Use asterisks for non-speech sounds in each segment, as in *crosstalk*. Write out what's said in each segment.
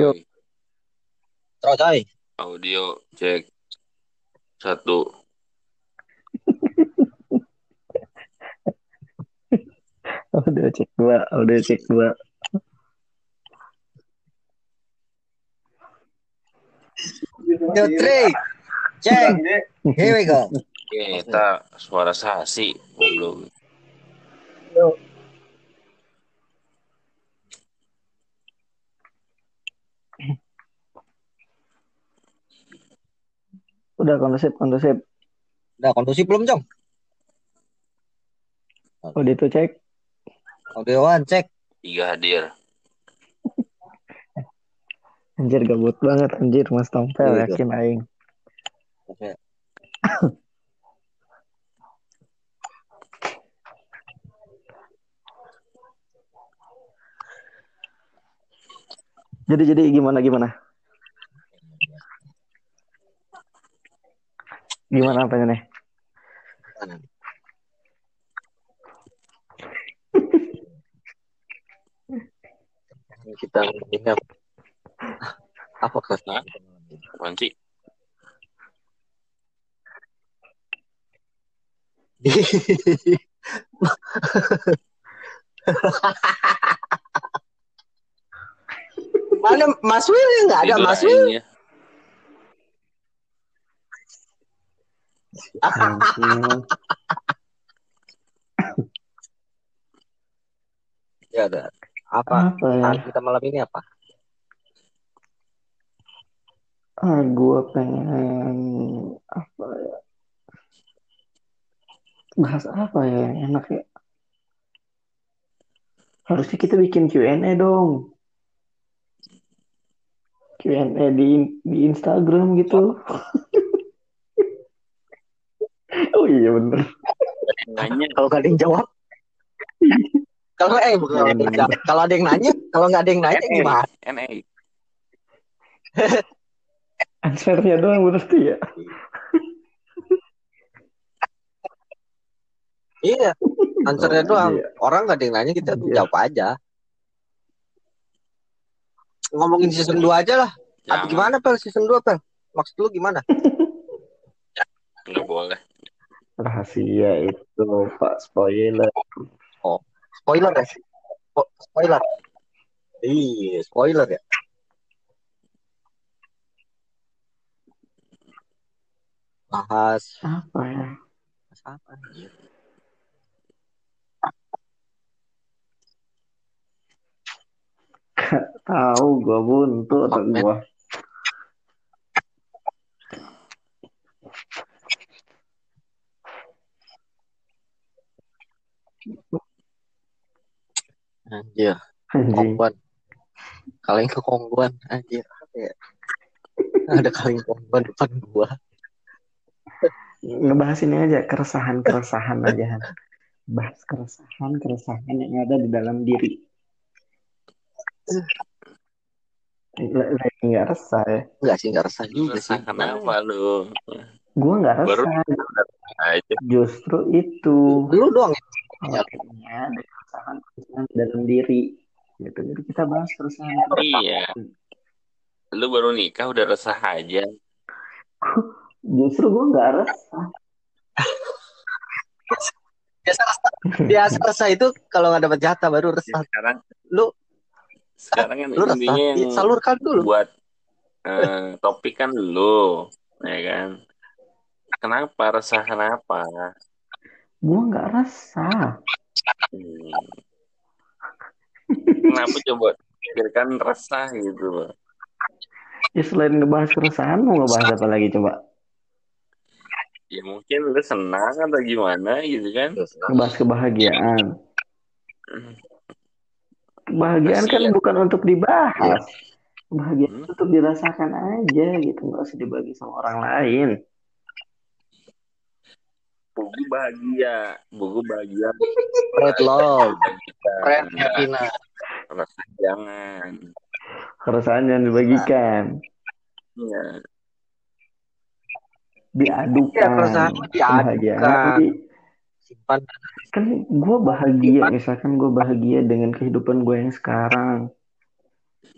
Yuk. Terus coy. audio cek satu. *laughs* Udah cek dua, udah cek dua. Two, three. Check. Here we go. Oke, kita suara sasi belum. Udah kondusif, kondusif. Udah kondusif belum, Jong? Udah itu cek. Audioan, cek. Tiga hadir. *laughs* Anjir gabut banget anjir Mas Tompel Iya, yakin aing. Oke. *laughs* Jadi jadi gimana gimana? Gimana apanya nih? Kita ingat apa? Apaan sih? Mana Mas Will nggak ada Mas aing *laughs* ya. Ada. Apa? Apa ya? Kita malam ini apa? Ah, gua pengen apa ya? Bahas apa ya yang enak ya? Harusnya kita bikin Q&A dong. Q&A di di Instagram gitu. *laughs* oh iya bener. Nanya Kalau nggak ada yang jawab? kalau eh bukan kalau ada yang jawab. Kalau ada yang nanya, kalau nggak ada yang nanya NA. gimana? NA. Answernya doang berarti ya. Iya. Answernya Oh, doang. iya. Orang nggak ada yang nanya kita Iya. jawab aja. Ngomongin season 2 aja lah. Apa Jangan, gimana Pel season 2 Pel? Maksud lu gimana? nggak boleh. Rahasia itu Pak spoiler. Spoiler ya? Spo- Spoiler. Iya, spoiler ya. Bahas Apa ya? bahas apa nih? Tahu gua buntu otak Komen. gua. Anjir, Anjing. kongguan. Kaleng kekongguan, anjir. Apa ya? Ada kaleng kongguan depan gua. Ngebahas ini aja keresahan-keresahan aja. Bahas keresahan-keresahan yang ada di dalam diri. Lagi nggak resah ya. Enggak sih, enggak resah juga sih. Kenapa lu? Gua nggak Baru resah. aja. Justru itu. Lu doang ya. Makanya ada keresahan-keresahan di dalam diri. Gitu. Jadi kita bahas keresahan. Iya. Lu baru nikah udah resah aja. *laughs* Justru gua nggak resah. *laughs* Biasa resah. Biasa resah itu kalau nggak dapat jatah baru resah. Sekarang Lu sekarang kan lu resah. intinya Iya, yang Salurkan dulu. buat eh, topik kan lu, ya kan? Kenapa resah kenapa? Gua nggak resah. Hmm. Kenapa coba pikirkan resah gitu loh. Ya selain ngebahas keresahan, mau ngebahas apa lagi coba? Ya mungkin lu senang atau gimana gitu kan? Ngebahas kebahagiaan. Kebahagiaan kan bukan untuk dibahas. Kebahagiaan Hmm. untuk dirasakan aja gitu, nggak usah dibagi sama orang lain. Buku bahagia, buku bahagia. Red love. Red jangan. Keresahan yang dibagikan, Ya. diadukan. Ya, keresahan diadukan. Jadi Simpan. kan gue bahagia, misalkan gue bahagia dengan kehidupan gue yang sekarang.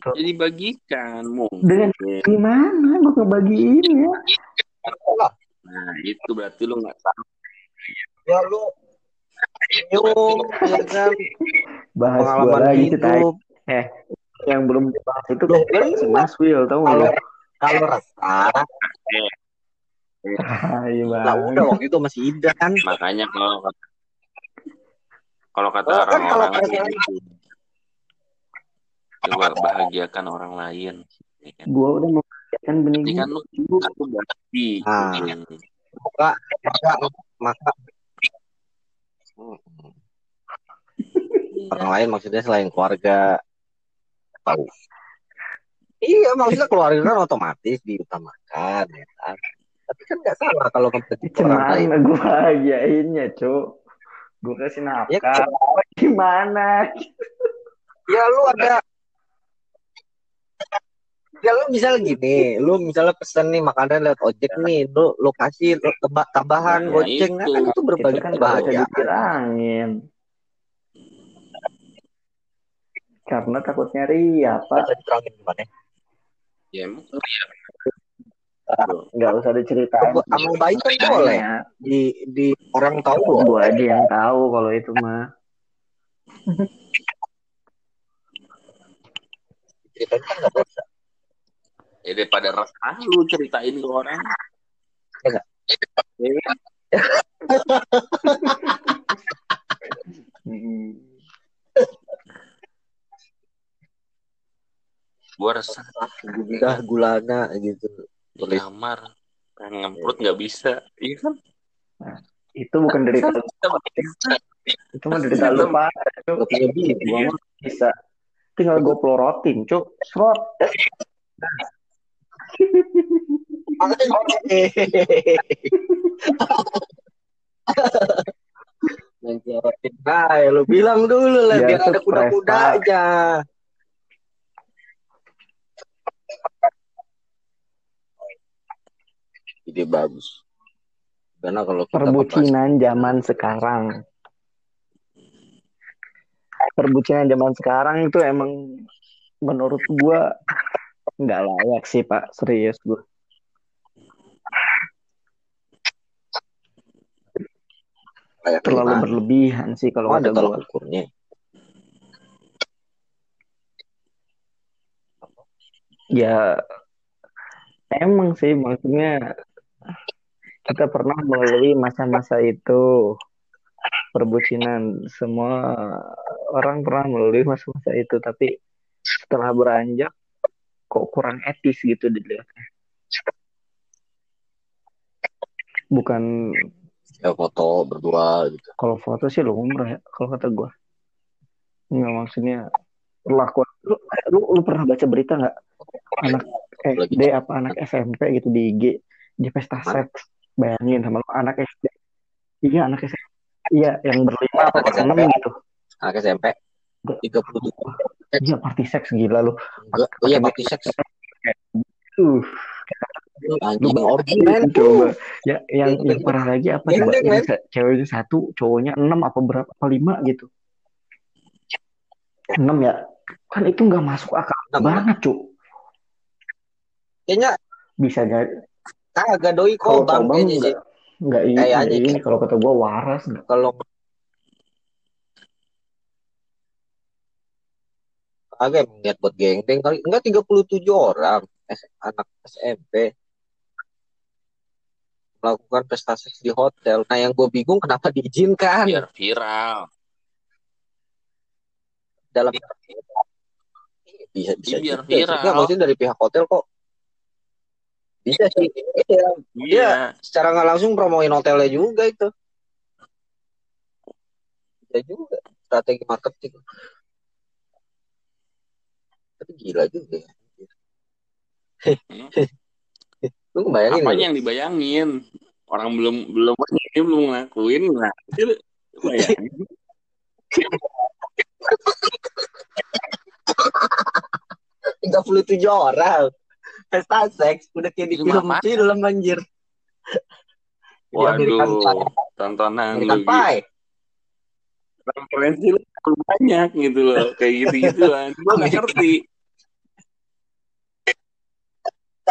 Jadi bagikan mungkin. Dengan gimana gue ngebagiin ya? Nah itu berarti lu nggak tahu. Ya lu senyum, ya kan? Bahas gue Pengalaman lagi kita hidup. yang belum dibahas itu Loh, kan Mas Will tau Kalau nggak? kalau resah, Hai lah udah waktu itu masih Idan. Makanya kalau kalau kata kan orang-orang gitu. coba bahagiakan orang lain. Ya kan? Gue udah membagikan benih Ini kan lu aku berarti. Ah. Maka maka maka Hmm. orang lain maksudnya selain keluarga tahu. Iya maksudnya keluarga kan otomatis diutamakan ya kan. Tapi kan nggak salah kalau lain. Gimana gue bahagiainnya, Cuk? Gue kasih Ya, nafkah. Gimana? ya lu ada ya lu misalnya gini lu misalnya pesen nih makanan lewat ojek nih lu lu kasih lu teba- tambahan Nah, goceng itu. kan itu berbagi Itu kan bisa kebahagiaan dibilangin. Karena takutnya ria, Pak. Bisa gimana Ya emang Nggak usah diceritain. Gua- amal baik kan boleh di di orang tahu Gue aja yang tahu kalau itu mah. ceritain kan nggak dosa ya daripada resah lu ceritain ke orang. Ya *laughs* gua resah gundah gulana gitu di kamar pengen ngemprut nggak bisa. Iya kan? Itu bukan derita lu. Itu mah derita lu, Pak. Bisa. Tinggal gue pelorotin, Cuk. Serot. Nah, lu bilang dulu lah Ya, biar ada Presta. aja. Ide bagus. Karena kalau kita Perbucinan zaman sekarang. Perbucinan zaman sekarang itu emang menurut gua nggak layak sih, Pak. Serius gua. kayak Terlalu gimana? berlebihan sih kalau ada tolak gua. ukurnya. Ya emang sih maksudnya kita pernah melalui masa-masa itu perbucinan semua orang pernah melalui masa-masa itu tapi setelah beranjak kok kurang etis gitu dilihatnya bukan Ya foto berdua gitu. kalau foto sih lumrah ya kalau kata gua. Nggak maksudnya perlakuan lu, lu, lu pernah baca berita nggak? Anak SD apa anak SMP gitu di IG di pesta seks. Bayangin sama lu anak SD iya anak SMP iya yang berlima apa berenam gitu. Anak SMP 30 iya party seks gila lu. Oh iya mati seks. uh Anjing organ coba. Ya yang yang parah lagi apa coba? Gendeng, yang men. ceweknya satu cowoknya enam apa berapa apa lima gitu. Enam ya? Kan itu nggak masuk akal Enam. banget cuk. Kayaknya bisa jadi kagak doi kayaknya sih. nggak nggak ini, Kayaknya ini kalau kata gua waras nggak? Kalau agak niat buat gengteng kali enggak 37 orang anak SMP melakukan pesta seks di hotel. Nah, yang gue bingung kenapa diizinkan Biar viral. dalam bisa bisa Biar juga sih. viral. Nggak, maksudnya dari pihak hotel kok bisa sih. Iya, Iya. secara nggak langsung promoin hotelnya juga itu. Bisa juga strategi marketing. Tapi gila juga ya. Hmm. Lu bayangin Apanya yang dibayangin? Orang belum belum ini belum ngelakuin lah. Bayangin. tiga puluh tujuh orang pesta seks udah kayak di film film anjir. Waduh, tontonan lu American Pie referensi lu banyak gitu loh, kayak gitu-gituan. Gue gak *laughs* ngerti.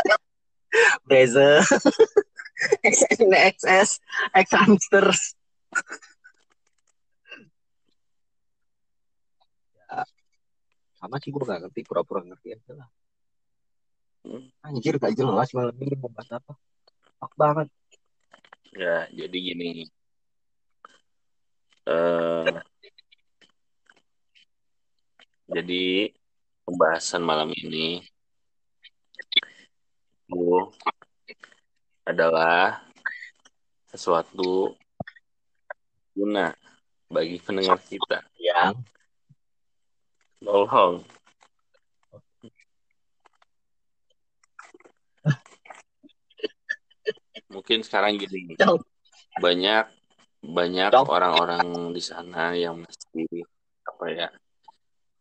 *laughs* Breze. XS, X hamsters. Ya, sama sih gue gak ngerti, pura-pura ngerti aja lah. Hmm. Anjir gak jelas malam ini mau bahas apa. Pak banget. Ya, jadi gini. Eh jadi pembahasan malam ini itu adalah sesuatu guna bagi pendengar kita. Yang Tolong. Mungkin sekarang gini. Banyak banyak orang-orang di sana yang masih apa ya?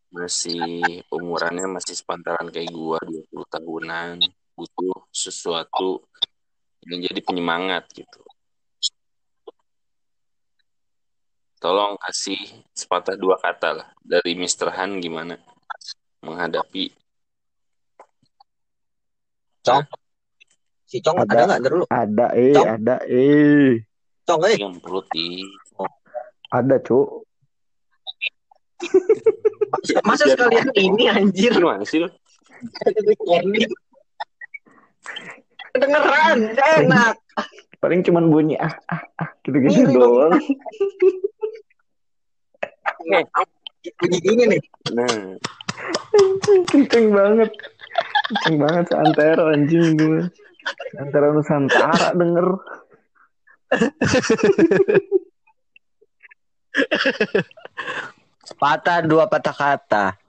Masih umurannya masih sepantaran kayak gua 20 tahunan, butuh sesuatu yang jadi penyemangat gitu. Tolong kasih sepatah dua kata lah dari Mr. Han gimana menghadapi Cong. Si Cong Ada. ada nggak dulu? Ada eh, Cok. ada eh. Cong eh. yang perlu di Ada, Cuk. Masa sekalian ini anjir. gimana sih? Kedengeran, enak. Paling cuman bunyi ah ah ah gitu-gitu Iya, iya. doang. Bunyi gini nih. Nah, Kenceng banget. Kenceng banget seantero anjing gue. Antara Nusantara denger. Patah dua patah kata.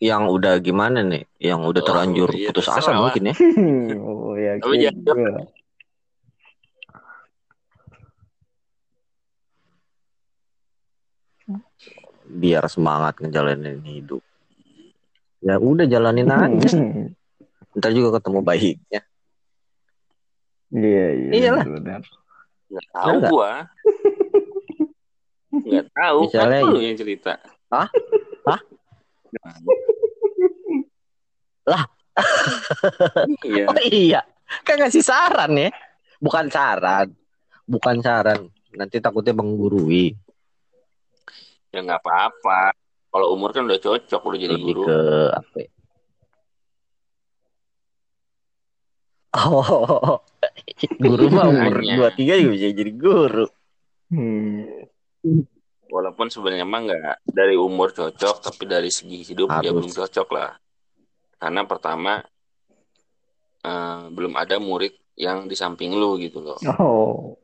Yang udah gimana nih? Yang udah Oh, terlanjur iya, putus asa mungkin ya. *laughs* oh ya. Jangan- Biar semangat ngejalanin hidup. Ya udah jalanin aja. *laughs* Ntar juga ketemu baiknya. Iya iya. Iyalah. benar. nggak tahu Enggak. gua. *laughs* Nggak tahu. Misalnya- kan lu yang cerita. Hah? Hah? Lah. Iya. Oh iya. Kan ngasih saran ya. Bukan saran. Bukan saran. Nanti takutnya menggurui. Ya nggak apa-apa. Kalau umur kan udah cocok udah jadi Lebih guru. ke apa ya? Oh, guru mah umur Makanya. 23 juga bisa jadi guru. Hmm. Walaupun sebenarnya mah nggak dari umur cocok, tapi dari segi hidup dia Harus. belum cocok lah. Karena pertama eh, belum ada murid yang di samping lu gitu loh. Oh.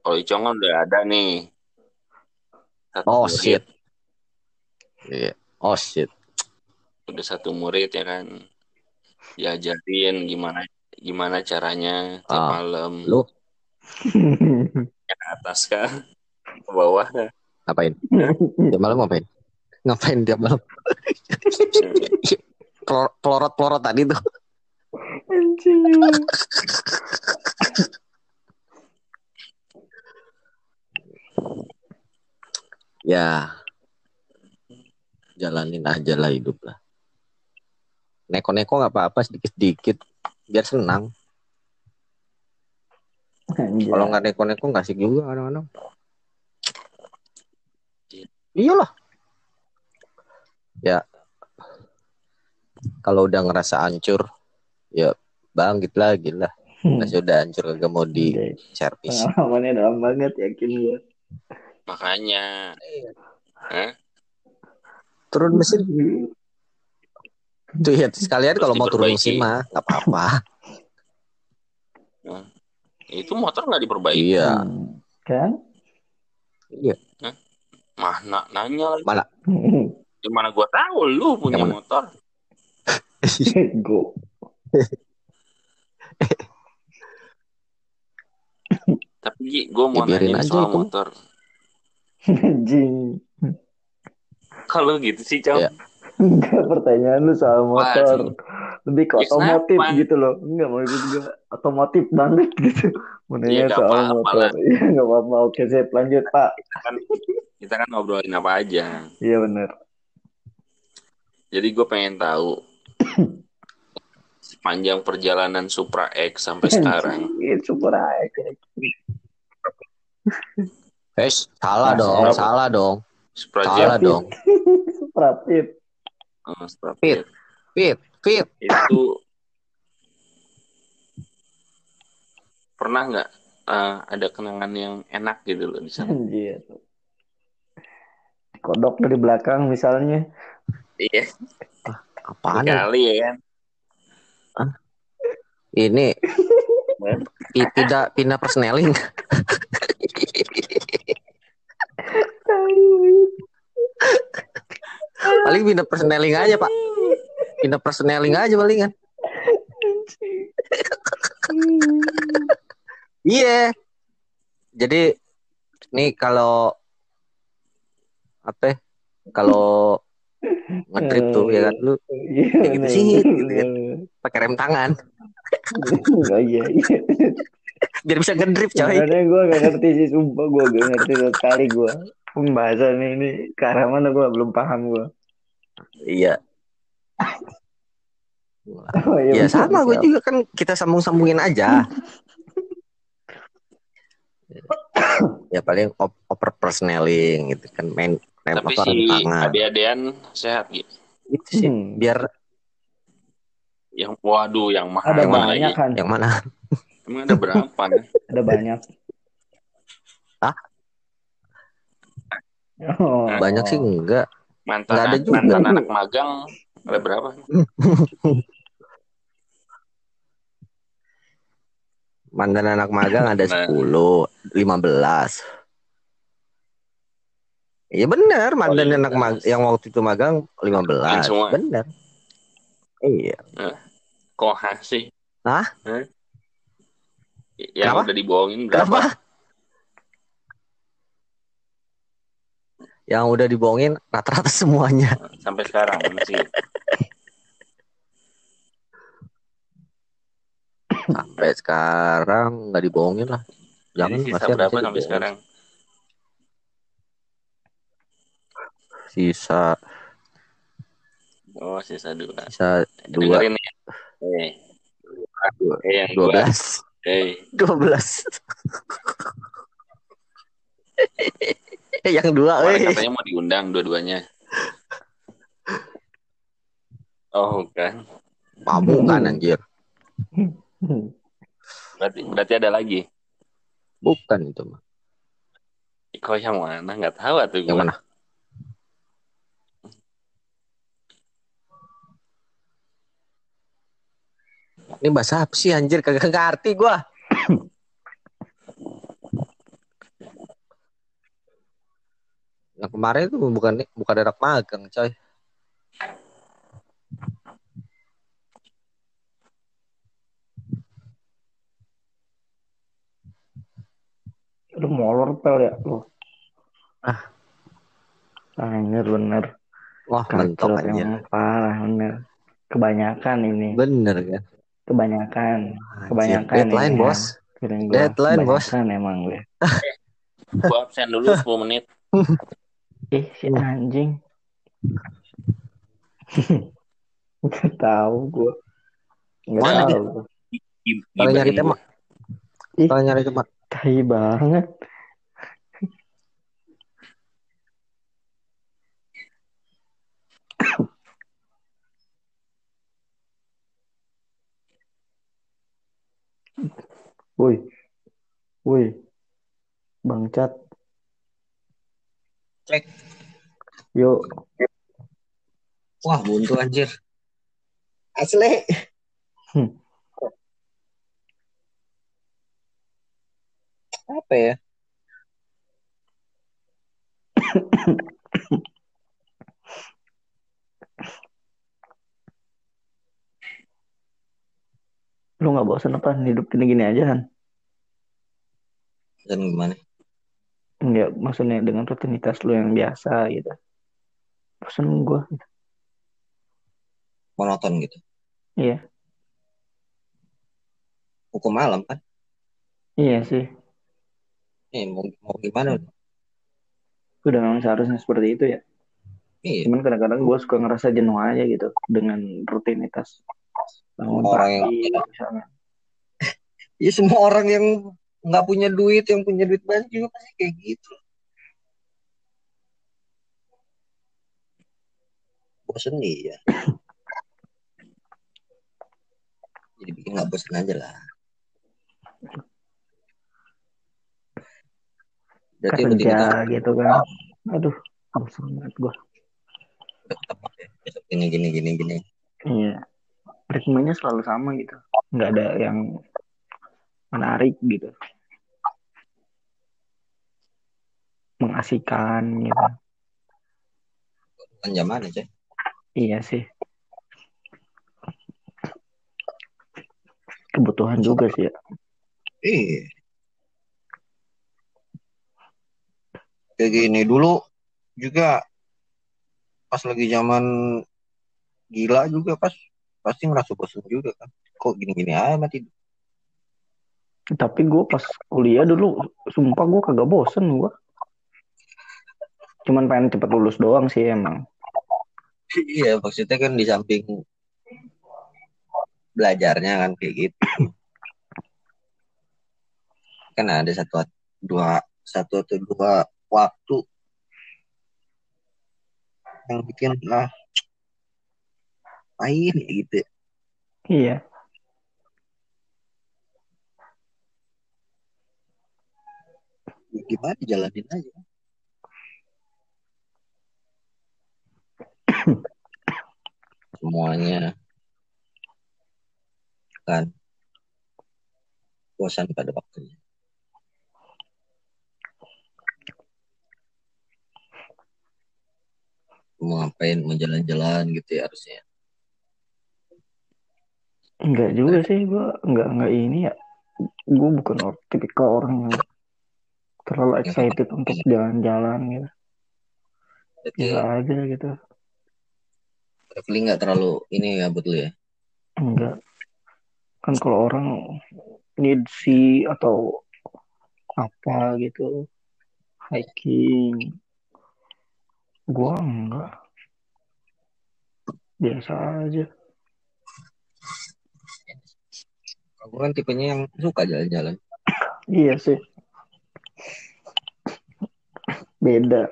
Kalau Icong kan udah ada nih. Satu Oh murid, shit. Iya. Oh shit. Udah satu murid ya kan. Diajarin gimana gimana caranya tiap Ah, malam lu ke atas kah ke bawah kah? Ngapain? Tiap malam ngapain? Ngapain tiap malam? *laughs* Pelor- Pelorot-pelorot tadi tuh. Anjing. Ya. Jalanin aja lah hidup lah. Neko-neko nggak apa-apa sedikit-sedikit biar senang. Kalau nggak neko-neko nggak asik juga kadang-kadang. Iyalah. Ya. Kalau udah ngerasa hancur, ya bangkit lagi lah. Hmm. Nah, sudah hancur kagak mau di Anjay. servis. Pengalamannya dalam banget yakin gue. Makanya Turun mesin tuh ya sekalian kalau mau turun mesin mah nggak apa-apa. itu motor nggak diperbaiki. Iya. Hmm. Kan? Iya. Mah na- nanya lagi. *laughs* Mana? Gimana gua tahu lu punya Yang mana? motor? *laughs* Go. *laughs* Tapi Gi, gua mau Ya, nanya soal itu. motor. Anjing. Kalau gitu sih. Iya. Enggak pertanyaan lu soal motor. Waduh. Lebih ke Ya, otomotif kenapa? gitu loh. Enggak mau itu juga otomotif banget *laughs* gitu. Mau Iya, nanya nggak soal apa-apa motor. Iya enggak apa-apa. Oke, sip. Lanjut, Pak. Kan, kita kan ngobrolin apa aja. Iya bener. Jadi gue pengen tahu sepanjang perjalanan Supra X sampai *laughs* sekarang. Anjir, Supra X. Eh, salah Nah, dong, salah. salah dong. Supra Salah dong. Supra Pit. eh, *laughs* Supra Fit. Jet. Fit, itu pernah nggak eh, ada kenangan yang enak gitu loh di sana? Anjir. Kodok dari belakang misalnya. Iya, Apaan nih? kali ya kan. Ini i- tidak pindah persneling. Paling pindah persneling aja, Pak. Pindah persneling aja palingan. Iya. Jadi nih kalau apa? ya, Kalau ngedrip tuh ya kan lu Iya, gitu sih, gitu kan. pakai rem tangan Oh, iya, iya. biar bisa ngedrip coy. Sebenarnya gue gak ngerti sih, sumpah gue gak ngerti sekali gue. Pembahasan ini ke arah mana gue belum paham gue. Iya. Oh, Ya betul, sama gue juga kan kita sambung-sambungin aja. *coughs* ya paling op oper persneling gitu kan main main Tapi apa si tangan. ade-adean sehat gitu. Itu sih Hmm. biar Yang waduh yang mahal Ada mana banyak lagi. kan? yang mana? Emang ada berapa? nih? *laughs* Ada banyak. Hah? Oh. Banyak sih enggak. Mantan Nggak ada juga. mantan anak magang ada berapa? *laughs* Mantan anak magang ada Nah. 10, 15. Iya benar, mantan Oh, anak 15. magang yang waktu itu magang 15. semua. Benar. Iya. Koha sih. Hah? Hah? Yang Kenapa? udah dibohongin berapa? Kenapa? Yang udah dibohongin rata-rata semuanya. *laughs* Sampai sekarang masih. Sampai sekarang nggak dibohongin lah. Jangan Jadi sisa masih berapa masih sampai sekarang? Sisa Oh, sisa dua. sisa dua Dengerin ya. Eh, eh yang dua dua. belas Eh, dua belas. *laughs* Eh, *laughs* yang dua, kemarin eh. katanya mau diundang dua-duanya. Oh, kan. Pamu kan anjir. Berarti berarti ada lagi. Bukan itu mah. Kok yang mana? Nggak tahu tuh Yang mana? Ini bahasa apa sih anjir kagak ngerti gua. Yang kemarin itu bukan bukan anak magang, coy. Lu molor pel ya lu. Ah. Anjir bener. Wah, mentok emang parah bener. Kebanyakan ini. Bener kan? Kebanyakan. Anjir, Kebanyakan Deadline, ini ya. bos. Gua. Deadline, bos. Kebanyakan emang gue. Gua absen dulu 10 menit. *laughs* Ih, si anjing. *laughs* Gak tahu gue. Gak Mana tahu Kalau nyari tema. gua. Kalau nyari tempat. Tai banget. Woi. Woi. Bang Cat. Cek. Yuk. Wah, buntu anjir. Asli. Hmm. Apa ya? Lu gak bosan apa hidup gini-gini aja kan? Dan gimana? Enggak, maksudnya dengan rutinitas lu yang biasa gitu. Bosan gue. Monoton gitu. Iya. Hukum malam kan? Iya sih. Eh, mau, mau gimana? Udah memang seharusnya seperti itu ya. Iya. Cuman kadang-kadang gue suka ngerasa jenuh aja gitu dengan rutinitas bangun Orang yang- pagi misalnya. *laughs* Ya semua orang yang nggak punya duit, yang punya duit banyak juga pasti kayak gitu. Bosen nih ya. Jadi bikin nggak bosen aja lah. Berarti kerja rutinitas gitu kan. Aduh, bosan banget gue. gini gini gini gini. Iya. Ritmenya selalu sama gitu. Nggak ada yang menarik gitu. Mengasihkan gitu. Kan zaman aja. Iya sih. Kebutuhan juga sih ya. Iya. Kayak gini dulu juga pas lagi zaman gila juga pas pasti ngerasa bosan juga kan. Kok gini-gini amat itu. Tapi gue pas kuliah dulu, sumpah gue kagak bosen gue. Cuman pengen cepet lulus doang sih emang. Iya, maksudnya kan di samping belajarnya kan kayak gitu. Kan ada satu dua satu atau dua waktu yang bikin ah main ya gitu. Iya. Gimana jalanin aja. Semuanya kan bosan pada waktunya. Mau ngapain, mau jalan-jalan gitu ya harusnya. Enggak juga sih gue enggak enggak ini ya. Gue bukan tipikal orang yang terlalu excited untuk jalan-jalan gitu. Jadi Biasa aja gitu. traveling nggak terlalu ini ya buat lu ya. Enggak. Kan kalau orang need see atau apa gitu hiking gua enggak biasa aja Aku kan tipenya yang suka jalan-jalan. iya sih beda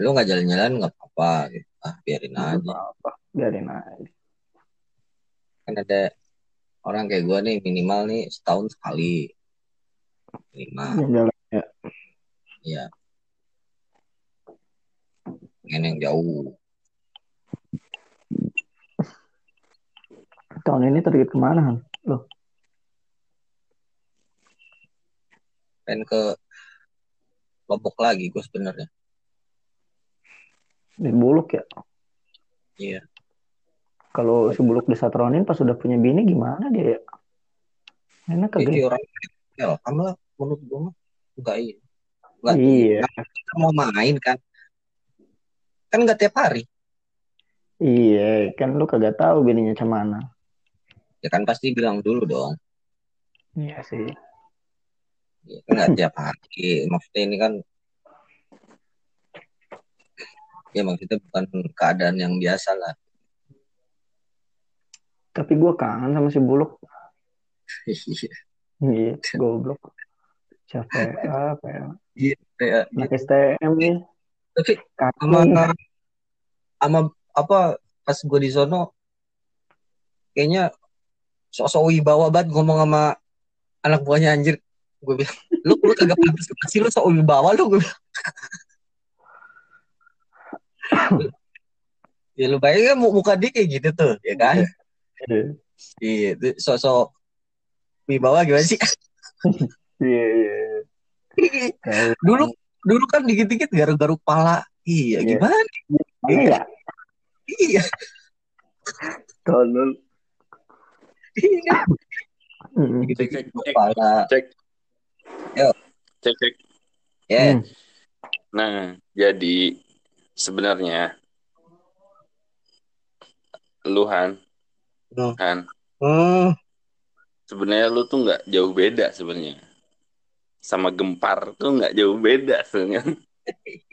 Lu nggak jalan-jalan nggak apa-apa. Gitu. Ah biarin Nggak aja. apa-apa biarin aja Kan ada orang kayak gua nih minimal nih setahun sekali. Minimal. jalan ya Ya. Pengen yang jauh. tahun ini target ke mana Han? Pengen ke Lombok lagi gue sebenarnya. di Buluk ya Iya. kalau si Buluk disatronin pas udah punya bini gimana dia ya enak kagak Jadi ya? orang welcome lah menurut gue mah. Enggak iya. Enggak iya Kita mau main kan. Kan nggak tiap hari. iya kan lu kagak tahu bininya cemana Ya kan pasti bilang dulu dong. iya sih Ya, kan nggak tiap hari. Maksudnya ini kan ya maksudnya bukan keadaan yang biasa lah. tapi gue kangen sama si Buluk *laughs* iya goblok siapa ya? apa ya Iya, kayak anak STM nih tapi sama sama apa pas gue di sono kayaknya sok-sok wibawa banget ngomong sama anak buahnya anjir gue bilang lu lu kagak pantas sih lu sok wibawa lu. Gue bilang. Ya lu bayangin kan mu- muka dia kayak gitu tuh ya kan? Iya. Itu sok-sok wibawa gimana sih? Iya iya Kayak- *laughs* dulu dulu kan dikit-dikit garuk-garuk pala. Iya Iya. gimana? Mana ya iya. Tolol iya. Mm. gitu Cek, cek, cek. Yo. Cek, cek. ya Hmm. Nah, jadi sebenarnya lu Han, Hmm. Han, hmm. sebenarnya lu tuh nggak jauh beda sebenarnya. Sama gempar tuh nggak jauh beda sebenarnya. *laughs*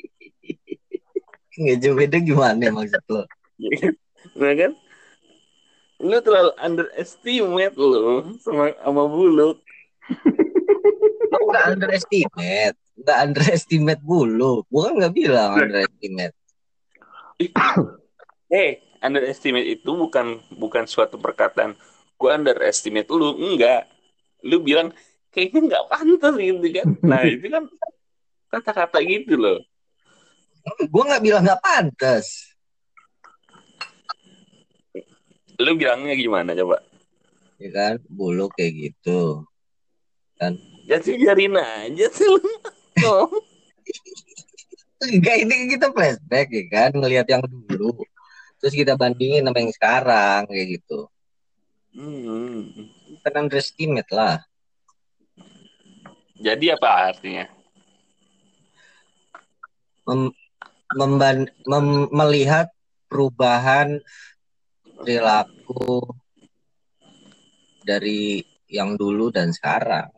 nggak jauh beda gimana maksud lo *laughs* nah kan lu terlalu underestimate lu sama sama buluk *laughs* nggak underestimate. Nggak underestimate bulu. Gua kan nggak bilang underestimate. *coughs* Eh underestimate itu bukan bukan suatu perkataan. Gua underestimate lu. Enggak. Lu bilang kayaknya nggak pantas gitu kan. *laughs* Nah itu kan kata-kata gitu loh. Gua nggak bilang nggak pantas. Lu bilangnya gimana coba? Ya kan bulu kayak gitu. Ya sih biarin aja sih lu Oh. Enggak ini kita flashback ya kan ngelihat yang dulu. Terus kita bandingin sama yang sekarang kayak gitu. Hmm. kan underestimate lah. Jadi apa artinya? Mem- memban- mem- melihat perubahan perilaku dari yang dulu dan sekarang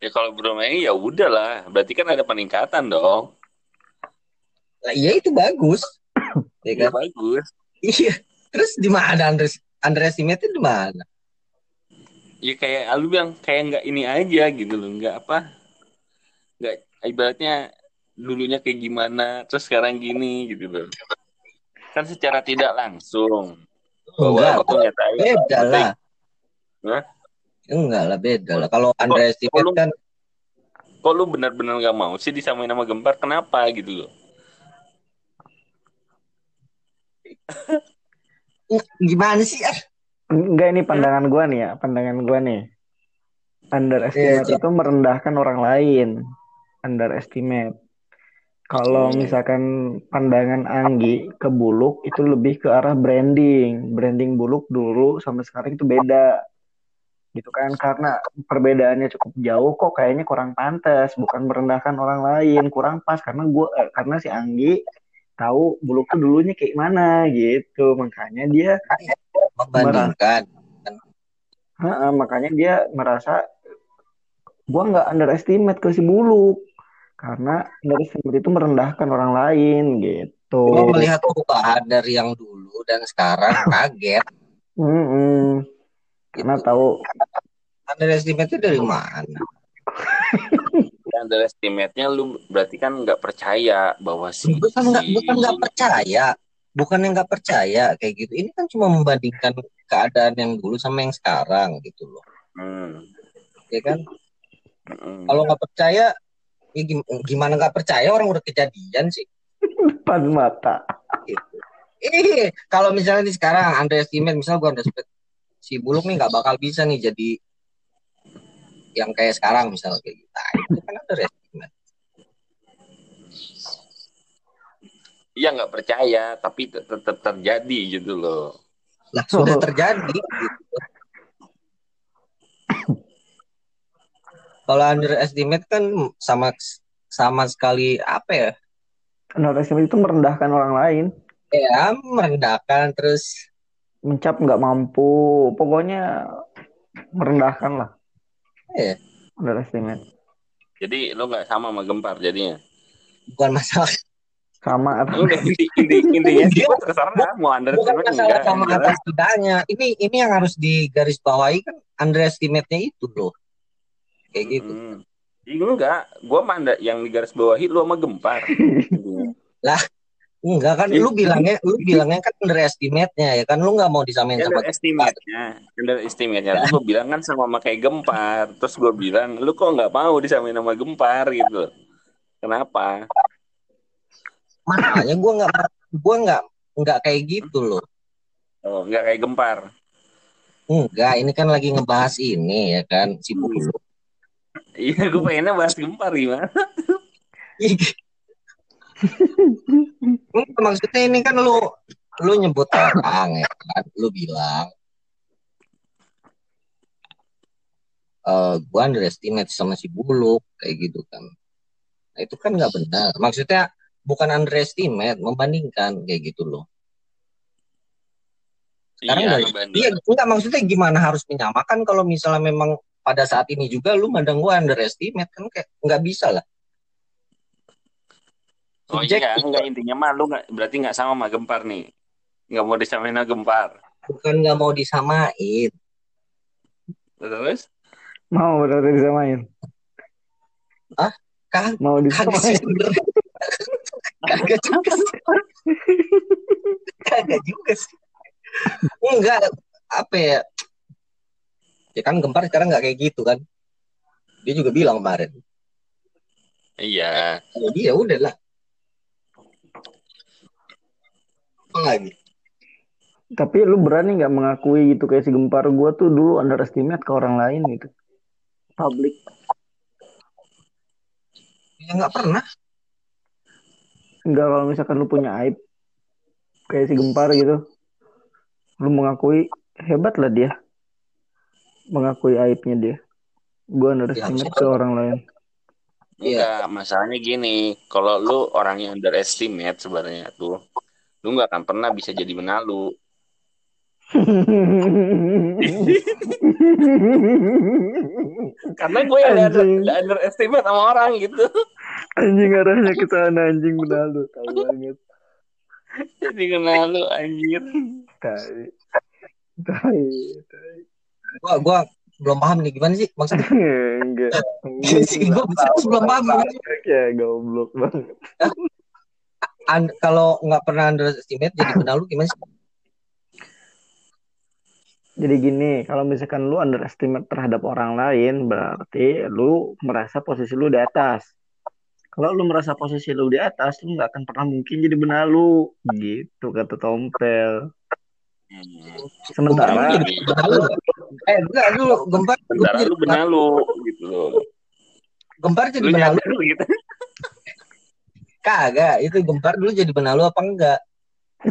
ya kalau bermain ya udahlah. Berarti kan ada peningkatan dong. Lah, iya itu bagus. Ya *coughs* ya kan? Bagus. Iya. Terus di mana under underestimate itu di mana? Ya kayak lu bilang kayak nggak ini aja gitu loh. Nggak apa. Nggak ibaratnya dulunya kayak gimana terus sekarang gini gitu loh. Kan secara tidak langsung. Bahwa enggak aku nyatain beda lah. Hah? Enggak lah beda lah kalau underestimate lu- kan kok lu benar-benar nggak mau sih disamain sama gempar kenapa gitu loh gimana sih ah? Enggak ini pandangan gua nih ya, pandangan gua nih. Underestimate Iya, itu merendahkan orang lain. Underestimate. Kalau Hmm. misalkan pandangan Anggi ke Buluk itu lebih ke arah branding. Branding Buluk dulu sama sekarang itu beda. Gitu kan karena perbedaannya cukup jauh kok kayaknya kurang pantas, bukan merendahkan orang lain, kurang pas karena gua eh, karena si Anggi tahu Buluk tuh dulunya kayak mana gitu. Makanya dia membandingkan Ha, makanya dia merasa gua nggak underestimate ke si Buluk karena underestimate itu merendahkan orang lain gitu. Cuma melihat perubahan dari yang dulu dan sekarang kaget Mm-mm. Karena tahu underestimate itu dari mana *laughs* dan underestimate-nya lu berarti kan nggak percaya bahwa si bukan nggak si- bukan nggak percaya bukan yang nggak percaya kayak gitu ini kan cuma membandingkan keadaan yang dulu sama yang sekarang gitu loh Hmm. ya kan Hmm. kalau nggak percaya ya gim- gimana nggak percaya orang udah kejadian sih depan mata. gitu. Eh, kalau misalnya nih sekarang underestimate, misalnya gua underestimate si Buluk nih nggak bakal bisa nih jadi yang kayak sekarang misalnya kayak gitu. Nah, itu kan underestimate. Iya nggak percaya tapi tet- tetap terjadi gitu loh Lah sudah terjadi gitu. Kalau underestimate kan sama sama sekali apa ya? Underestimate itu merendahkan orang lain, Ya merendahkan terus mencap nggak mampu, pokoknya merendahkan lah. Iya. Underestimate. jadi lo nggak sama sama gempar jadinya bukan masalah Sama *laughs* atau Udah inti, inti, intinya sih terserah mau bukan underestimate masalah enggak sama Jelas. atas tidaknya. Ini ini yang harus digarisbawahi kan underestimate-nya itu loh. Kayak gitu. Hmm. Enggak, gua manda yang di garis bawahi lu sama gempar. *laughs* Enggak kan Iya. lu bilangnya lu bilangnya kan underestimate-nya ya kan lu nggak mau disamain sama Underestimate-nya, underestimate-nya gua *laughs* bilang kan sama sama kayak gempar. Terus gua bilang, lu kok nggak mau disamain sama gempar gitu. Kenapa? Makanya gua nggak gua nggak nggak kayak gitu loh. Oh, nggak kayak gempar. Enggak, ini kan lagi ngebahas ini ya kan si bulu. Iya, gua pengennya bahas gempar gimana? Maksudnya ini kan lu lu nyebut orang ya kan, lu bilang eh gua underestimate sama si buluk kayak gitu kan. Nah, itu kan nggak benar. Maksudnya bukan underestimate, membandingkan kayak gitu loh. Sekarang iya, dari-. Iya, enggak maksudnya gimana harus menyamakan kalau misalnya memang pada saat ini juga lu mandang gua underestimate kan kayak nggak bisa lah. Oh iya, enggak intinya mah lu nggak berarti nggak sama sama Gempar nih. Nggak mau disamain sama Gempar. bukan nggak mau disamain Terus? Mau berarti disamain. kan Mau disamain. kagak juga sih kagak juga sih enggak apa ya ya kan gempar sekarang nggak kayak gitu kan dia juga bilang kemarin Iya. jadi ya udah lah apa lagi Tapi lu berani nggak mengakui gitu kayak si Gempar gua tuh dulu underestimate ke orang lain gitu. Publik. ya nggak pernah Enggak kalau misalkan lu punya aib kayak si Gempar gitu. Lu mengakui hebat lah dia. Mengakui aibnya dia. Gua underestimate ke orang lain. Enggak, masalahnya gini, kalau lu orang yang underestimate sebenarnya tuh, lu nggak akan pernah bisa jadi benalu. *laughs* Karena gue yang under, underestimate sama orang gitu. anjing arahnya ke sana anjing benar lu tahu banget. Jadi benalu anjir. Tai. Tai. tai. gua gua belum paham nih gimana sih maksudnya *laughs* Enggak. sih *laughs* gua belum paham Ya goblok banget. An- kalau nggak pernah underestimate jadi *clears throat* benalu gimana sih Jadi gini, kalau misalkan lu underestimate terhadap orang lain, berarti lu merasa posisi lu di atas. Kalau lu merasa posisi lu di atas, lu nggak akan pernah mungkin jadi benalu. Gitu kata Tompel. Sementara, eh enggak dulu gempar Sementara lu benalu gitu loh. gempar jadi Lu benalu gitu. Kagak itu gempar dulu jadi benalu apa enggak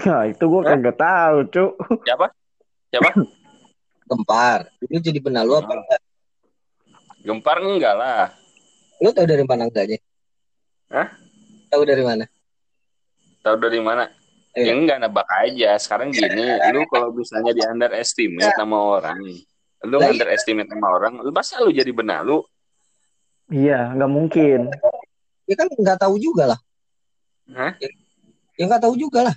nah itu gua kagak tahu, Cuk. Siapa? Siapa? *coughs* gempar dulu jadi benalu apa enggak Gempar enggak lah. lu tahu dari mana enggaknya Hah? tahu dari mana Tahu dari mana? Ya Iya. enggak nebak aja. Sekarang gini, lu kalau misalnya di underestimate sama orang, lu iya. underestimate sama orang, lu masa lu jadi benalu? Iya, nggak mungkin. ya kan nggak tahu juga lah Hah? ya nggak tahu juga lah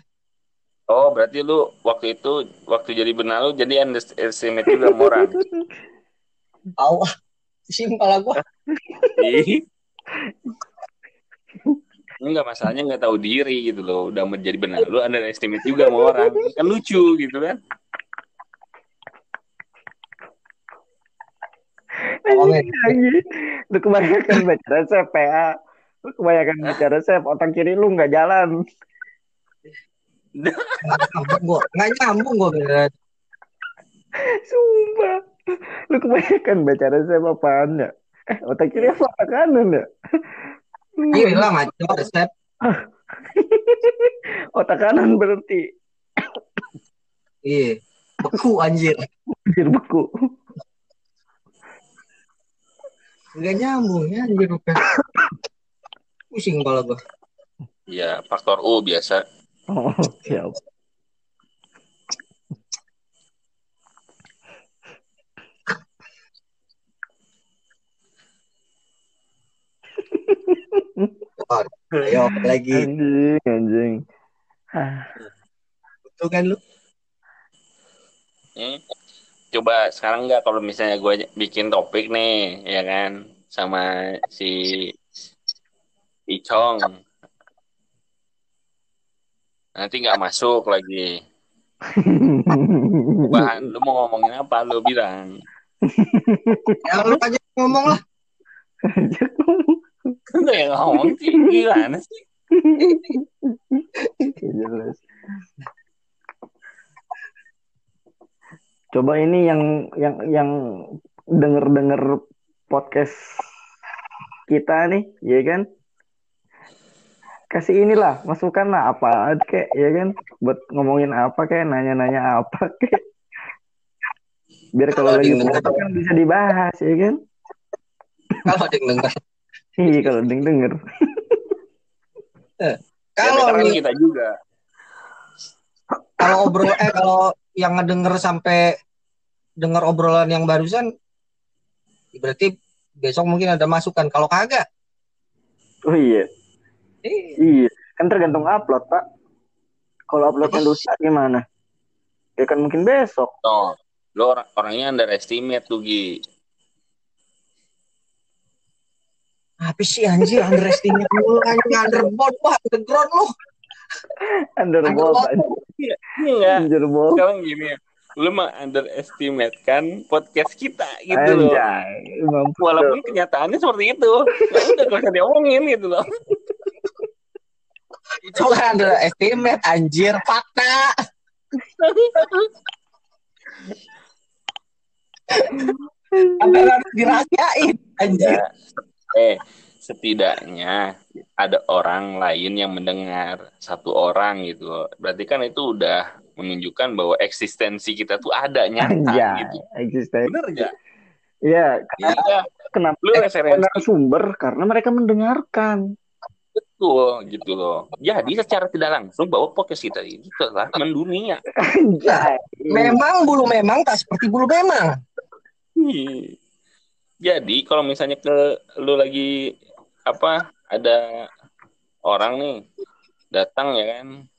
Oh, berarti lu waktu itu waktu jadi benalu jadi underestimate juga sama orang. *laughs* tahu ah simpel gua Ih. Enggak masalahnya nggak tahu diri gitu loh. Udah menjadi benalu underestimate juga sama orang. Kan lucu gitu kan. Komen. Anjing, Lu kebanyakan baca resep, PA. Lu kebanyakan baca resep, otak kiri lu nggak jalan. nggak nyambung gua nggak nyambung gua beneran Sumpah. Lu kebanyakan baca resep apaan ya? Eh, otak kiri apa otak kanan ya? iya lah ngaco resep *laughs* Otak kanan berarti. iya beku anjir Anjir beku. nggak nyambung ya anjir bukan *laughs* pusing kepala gua Ya, faktor U biasa. Oh, siap. ayo apa lagi Anjing, anjing. Ah, betul kan lu Hmm. Coba sekarang nggak kalau misalnya gue bikin topik nih, ya kan, sama si Icong. Nanti nggak masuk lagi. *laughs* Bahan, lu mau ngomongin apa? Lu bilang. ya lu aja ngomong lah Lu yang ngomong sih, gimana sih? *laughs* Jelas. Coba ini yang yang yang denger-denger podcast kita nih, ya kan? Kasih inilah, masukan lah apa kayak ya kan? Buat ngomongin apa kayak nanya-nanya apa kayak. Biar kalau Kalau lagi denger. kan bisa dibahas, ya kan? kalau yang denger *laughs* Iya, kalau deng denger. Ya, kalau nih kita juga. kalau obrol eh kalau yang ngedenger sampai denger obrolan yang barusan berarti besok mungkin ada masukan kalau kagak Oh iya, eh, iya. Kan tergantung upload, Pak. Kalau uploadnya lusa gimana? Ya kan mungkin besok. No, lo orang orangnya underestimate tuh Gi. Apa sih anjir underestimate mulu anjing underboard wah underground lu. Underball, Underball. Iya enggak. Underball. Sekarang gini ya. Lu mah underestimate kan podcast kita gitu loh. Anjay, mampu. Walaupun kenyataannya seperti itu. Ya udah gak usah diomongin gitu loh. Itu kan underestimate anjir fakta. Harus dirahasiain anjir. Ya. Eh, setidaknya ada orang lain yang mendengar satu orang gitu. Berarti kan itu udah menunjukkan bahwa eksistensi kita tuh ada nyata Anjay, gitu. eksistensi. Bener gak? Iya, Iya, kenapa lu referensi sumber? Karena mereka mendengarkan. Betul gitu loh. Jadi secara tidak langsung bahwa podcast kita ini telah mendunia. Anjay. Memang bulu memang tak seperti bulu memang. Ih. Jadi kalau misalnya ke lu lagi apa ada orang nih datang ya kan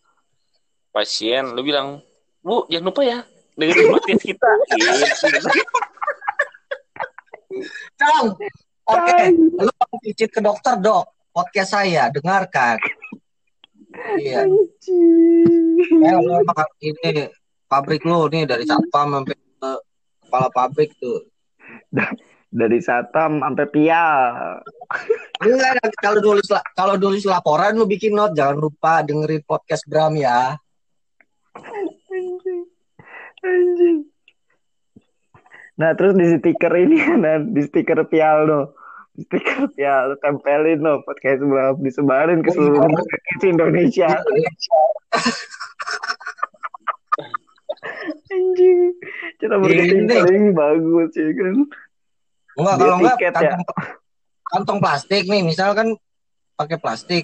pasien lu bilang bu jangan lupa ya dengerin podcast kita gitu. Cong, oke, lu picit ke dokter dok. Podcast saya, dengarkan. Iya. Eh, ini pabrik lu nih dari satpam sampai ke kepala pabrik tuh. Dari Satam sampai Pial. Enggak, nanti kalau nulis la- kalau nulis laporan lu bikin note, jangan lupa dengerin podcast Bram ya. Anjing. Anjing. Nah, terus di stiker ini *laughs* nah, di stiker Pial no. Stiker *laughs* Pial lu tempelin no podcast berapa disebarin ke Oh, seluruh iya. rumah sakit Indonesia. *laughs* Anjing. Cara marketing Ini. paling bagus ya kan. Enggak kalau enggak ya. kantong, kantong plastik nih, misal kan pakai plastik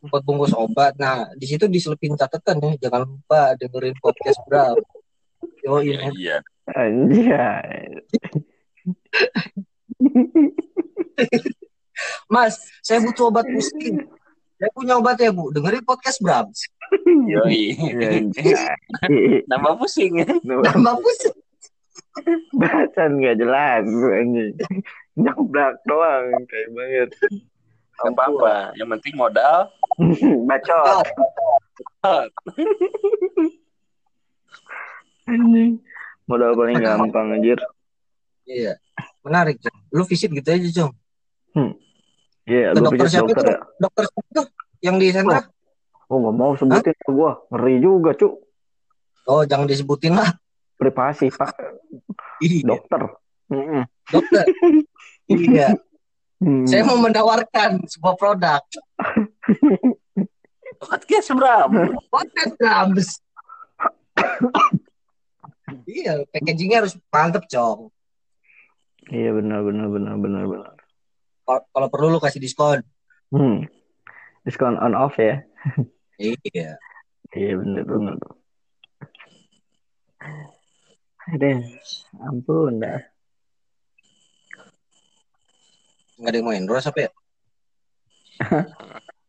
buat bungkus obat. Nah, di situ diselipin catatan ya, jangan lupa dengerin podcast Bram. Yo, Iya, iya. Anjay. *laughs* *laughs* Mas, saya butuh obat pusing. Saya punya obat ya, Bu. Dengerin podcast Bram. Yoi. *laughs* Nambah pusing ya. Tambah pusing. Bahasan nggak jelas anjing. Nyablak doang kayak banget. Gak apa-apa. Yang penting modal. *laughs* Bacot. Anjing. Modal paling gampang anjir. Iya. Menarik, Cung. Lu visit gitu aja, Iya, Ke lu dokter siapa dokter ya? Dokter siapa tuh? Yang di sentra? Oh, nggak mau sebutin ke gua. Ngeri juga, Cuk. Oh, jangan disebutin lah. Privasi, Pak. Iya, Dokter. Dokter. *laughs* iya. Hmm. Saya mau menawarkan sebuah produk. *laughs* Podcast Bram. Podcast Drums. iya, packagingnya harus mantep, Cong. Iya, benar benar benar benar benar. Kalau perlu lu kasih diskon. Hmm. Diskon on off ya. Iya. Iya, benar benar. Aduh, ampun dah. Nggak ada yang mau endorse apa ya?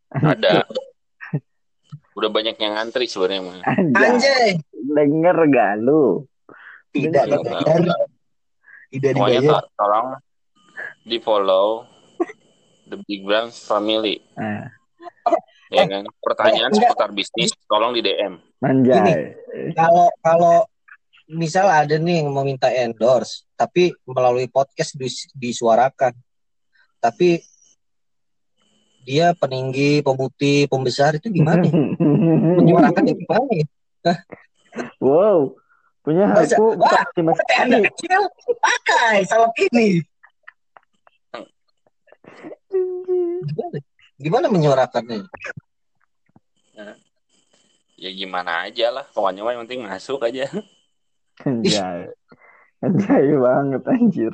Ada. Udah banyak yang ngantri sebenarnya mah. Anjay. Denger gak lu? Tidak Iya, dibayar. Tidak Pokoknya dibayar. tolong di follow The Big Bang Family. Nah, Ya kan? Pertanyaan enggak. seputar bisnis tolong di DM. manjay. Kalau kalau misal ada nih yang mau minta endorse, tapi melalui podcast dis- disuarakan. Tapi dia peninggi, pemutih, pembesar itu gimana? *laughs* Menyuarakannya gimana? ya? wow. Punya aku kecil pakai salep ini. Gimana? Gimana menyuarakannya? Ya gimana aja lah. Pokoknya mah yang penting masuk aja. Anjay. Anjay banget anjir.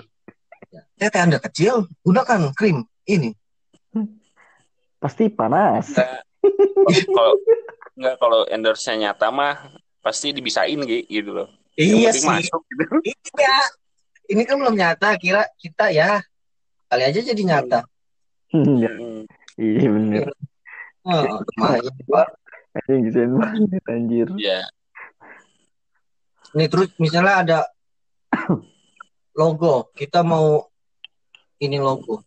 Tete Anda kecil, gunakan krim ini. Pasti panas. Enggak. Kalau enggak kalau endorse-nya nyata mah pasti dibisain Gi, gitu loh. Yang Iya sih. masuk gitu. Iya. Ini kan belum nyata, kira kita ya kali aja jadi nyata. Iya, Hmm. iya bener. Oh, lumayan. Anjing desain banget anjir. Ya, Nih terus misalnya ada logo, kita mau ini logo.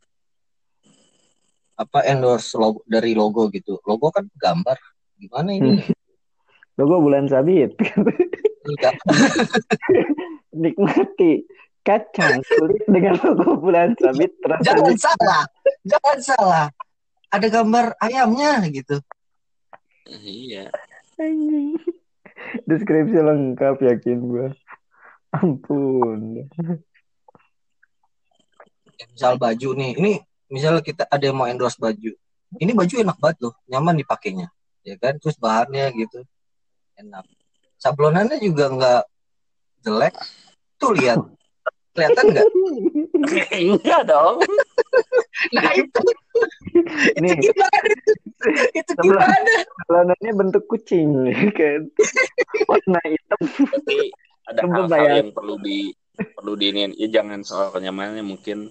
Apa endorse logo dari logo gitu. Logo kan gambar. Gimana ini? Logo bulan sabit. *laughs* Nikmati kacang kulit dengan logo bulan sabit terasa Jangan salah. Jangan salah. Ada gambar ayamnya gitu. iya. anjing. Deskripsi lengkap yakin gua. Ampun. Ya, misal baju nih. Ini misal kita ada yang mau endorse baju. Ini baju enak banget loh, nyaman dipakainya. Ya kan? Terus bahannya gitu. Enak. Sablonannya juga nggak jelek. Tuh lihat. Kelihatan nggak? Enggak dong. Nah itu, itu Nih, gimana? Itu gimana? celananya bentuk kucing *laughs* ya kan. Warna hitam. Tapi ada hal-hal bayar. yang perlu di perlu diinin. Ya jangan soal kenyamanannya mungkin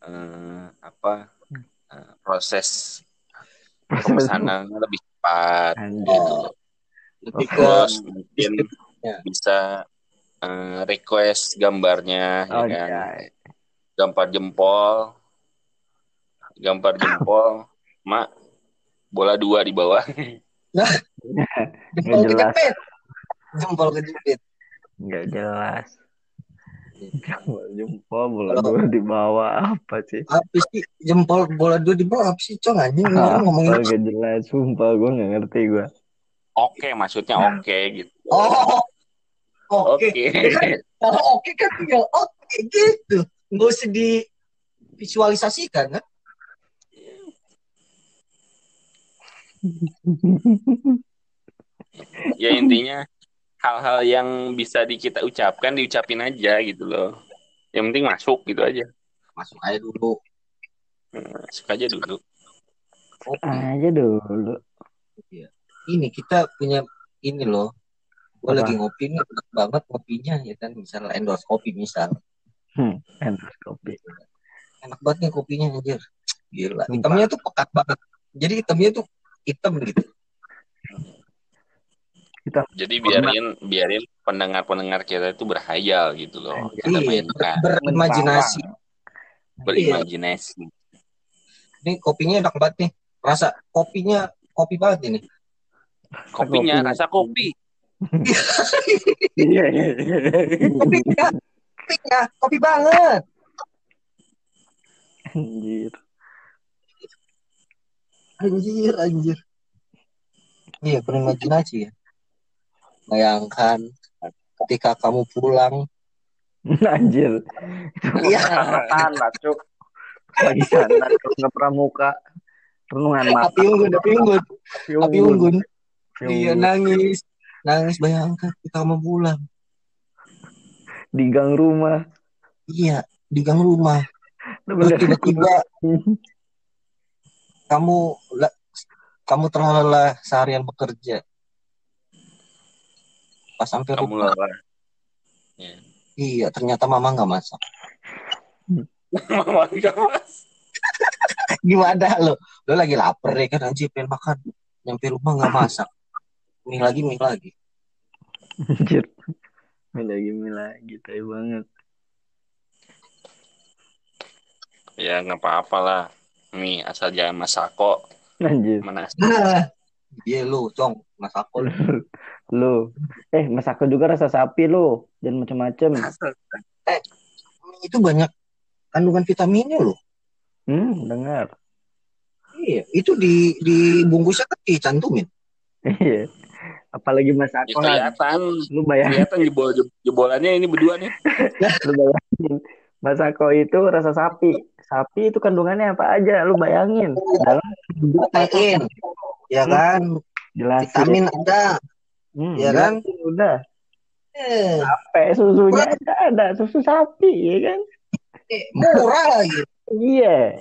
eh, apa eh, proses pemesanannya *laughs* lebih cepat gitu. Lebih ke Terus mungkin Ya. bisa eh, request gambarnya ya Oh, kan. iya. Gambar jempol. Gambar jempol. *laughs* Mak bola dua di bawah. *laughs* jempol Nggak jelas. kejepit. Jempol kejepit. Nggak jelas. Jempol jempol bola dua di bawah apa sih? Apa sih jempol bola dua di bawah apa sih cong anjing orang ngomongin Apa nggak jelas, sumpah gue nggak ngerti gue. Oke, maksudnya oke gitu. Oh, oke. Oke. Kalau oke kan tinggal oke gitu. Nggak usah divisualisasikan kan? ya intinya hal-hal yang bisa di kita ucapkan diucapin aja gitu loh yang penting masuk gitu aja Masuk aja dulu. masuk aja dulu Oke. Aja dulu. Ini kita punya ini loh. Gue lagi ngopi nih, enak banget ngopinya ya kan. Misal endorse kopi misal. Endoskopi. Enak banget nih kopinya anjir. Gila. Sumpah. Hitamnya tuh pekat banget. Jadi hitamnya tuh hitam gitu. jadi biarin biarin pendengar-pendengar kita itu berhayal gitu loh kita Iya, mainkan berimajinasi. berimajinasi Ini kopinya enak banget nih. Rasa kopinya kopi banget ini. kopinya Kopi. rasa kopi Iya, iya, iya. Kopinya, kopinya kopi banget. Anjir. Anjir, anjir. Iya, berimajinasi ya. Bayangkan ketika kamu pulang. Anjir. Iya. Sana, cuk. Lagi sana, cuk. Nggak pramuka. Renungan mata. Api unggun, api unggun, api unggun. Api Iya, unggun. nangis. Nangis bayangkan ketika kamu pulang. Di gang rumah. Iya, di gang rumah. Terus tiba-tiba *laughs* kamu kamu terlalu lelah seharian bekerja. Pas sampai kamu rumah, lelah iya ternyata mama nggak masak. *laughs* Mama nggak mas. Gimana lo? Lo lagi lapar ya kan anjir pengen makan. Nyampe rumah nggak *laughs* masak. Mie lagi, mie lagi. Anjir. Mie lagi, mie lagi. Tai banget. ya nggak apa-apa lah nih asal jangan masako Anjir. mana *laughs* Iya lo, cong, masak kok. *laughs* Lu. Eh, masako juga rasa sapi lu. Jangan macem-macem. Mie itu banyak kandungan vitaminnya loh. Hmm, dengar. Iya, itu di di bungkusnya kan dicantumin. Iya. Apalagi Ya, masako. kelihatan Lu bayangin. kelihatan jebol jebolannya ini berdua nih *laughs* Lu bayangin. Masako itu rasa sapi. Sapi itu kandungannya apa aja? Lu bayangin. Dalam Protein, ya kan? jelasin. Vitamin ada. Hmm, ya kan? Udah. Eh, Sampai susunya aja ada. Susu sapi, ya kan? eh, murah lagi. Iya.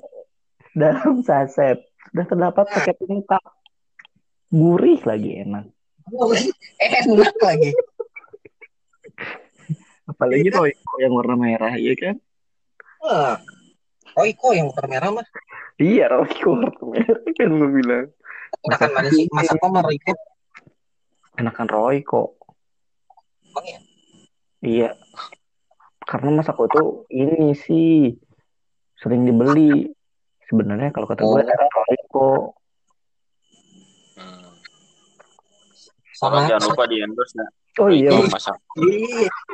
Dalam saset. Sudah terdapat paket lengkap. Gurih lagi enak. Enak lagi. Apalagi Royco yang warna merah, iya kan? Wah. Royco yang warna merah mah. Iya, Royco warna merah kan gue bilang. Enakan mana sih? Masa kok mau ikut? enakan Roy kok Emang ya? iya karena Masako itu ini sih sering dibeli sebenarnya kalau kata gue Oh. enakan Roy kok Hmm. Sama, jangan lupa di endorse ya. oh iya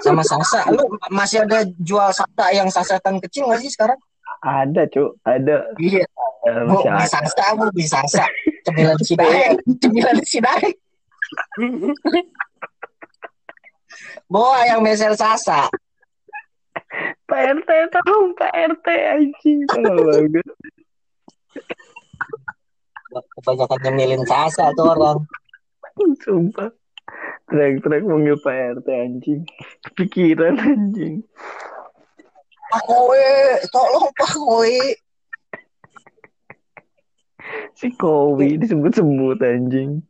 sama Sasa. Lu masih ada jual Sasa yang sasetan kecil nggak sih sekarang? ada cuk ada Iya. Eh, Bu, ada Sasa, bu, beli Sasa. Cemilan Cidae, cemilan Cidae. Bawa yang mesel Sasa. Pak RT tahu Pak RT anjing Kebanyakan nyemilin Sasa tuh orang. *laughs* sumpah teriak-teriak manggil Pak RT anjing kepikiran anjing Pak Kowe, tolong Pak Kowe. si Kowi disebut-sebut anjing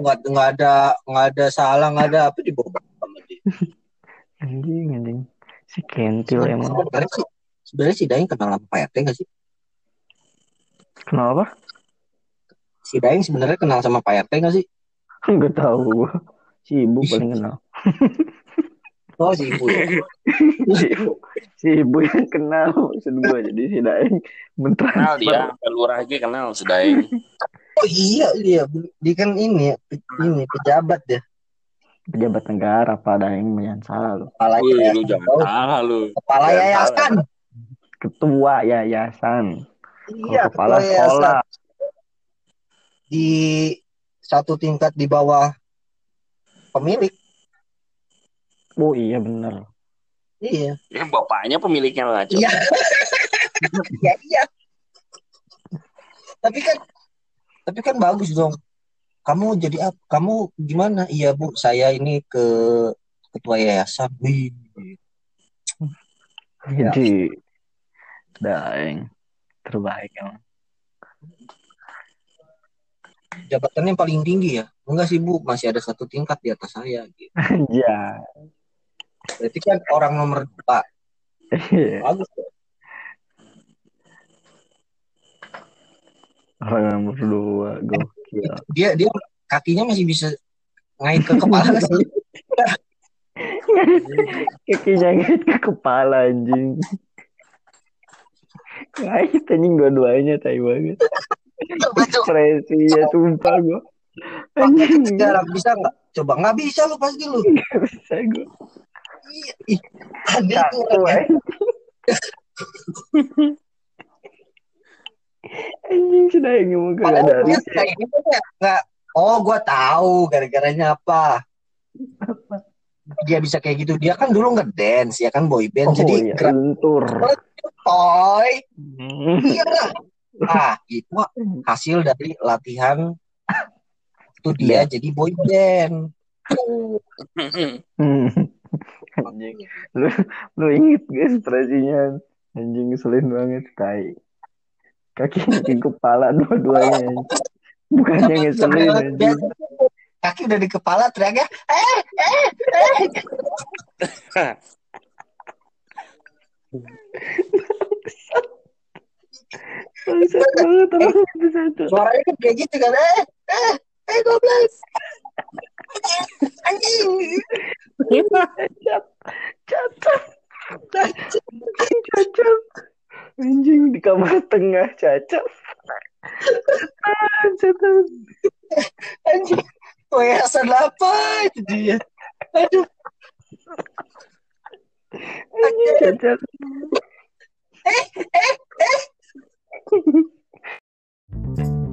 Nggak, nggak ada nggak ada salah nggak ada apa dibawa sama dia. *laughs* anjing anjing si Kentil emang Sebenarnya sebenarnya si Daeng kenal sama Pak RT nggak sih? kenapa Si Daeng sebenarnya kenal sama Pak RT nggak sih? *laughs* nggak tahu si ibu paling kenal *laughs* Oh si ibu ya. *laughs* si ibu si ibu yang kenal maksud gua jadi si Daeng kenal dia, lurah aja kenal Sedaeng. Oh iya iya, dia kan ini ya, ini pejabat ya. pejabat negara Pak Daeng jangan salah lu Kepala lu yayasan. jangan salah lu. Kepala Jangan yayasan. ketua yayasan Iya, kepala ketua yayasan. sekolah Di satu tingkat di bawah pemilik. oh iya bener Iya. Ya bapaknya pemiliknya lah. Iya. Iya *laughs* iya. Tapi kan tapi kan bagus dong. Kamu jadi apa? Kamu gimana? Iya bu, saya ini ke ketua yayasan. Wih. Ya. jadi Daeng terbaik emang Jabatannya yang paling tinggi ya? Enggak sih bu, masih ada satu tingkat di atas saya. Gitu. ya Berarti kan orang nomor dua. Iya. Bagus tuh. orang nomor dua gokil Dia dia kakinya masih bisa ngait ke kepala nggak sih? *laughs* kakinya ngait ke kepala anjing ngait anjing dua-duanya tai banget ekspresinya sumpah gua anjing Sekarang bisa nggak? Coba nggak bisa lu pasti lu. gak bisa gua Iya, ada tuh orang yang- anjing sudah yang ngomong kagak ada habisnya. kayak gitu ya, nggak. Oh, gua tahu gara-garanya apa. Dia bisa kayak gitu. Dia kan dulu ngedance ya kan boy band. oh Jadi iya lentur toy. Hmm. Iya lah. Ah, *laughs* itu hasil dari latihan itu dia jadi boy band. *laughs* Anjing. Lu lu inget gak ekspresinya anjing ngeselin banget tai. Kaki ke kepala dua-duanya bukannya ngeselin anjing. kaki udah di kepala teriaknya eh eh eh *laughs* bangsat *laughs* banget orang satu-satu suaranya kan kayak gitu kan. Eh eh eh goblok. Anjing. Cacat cacat anjing cacat anjing di kamar tengah cacat cacat anjing. Yayasan apa itu dia. Aduh. Anjing cacat Thank *laughs* you.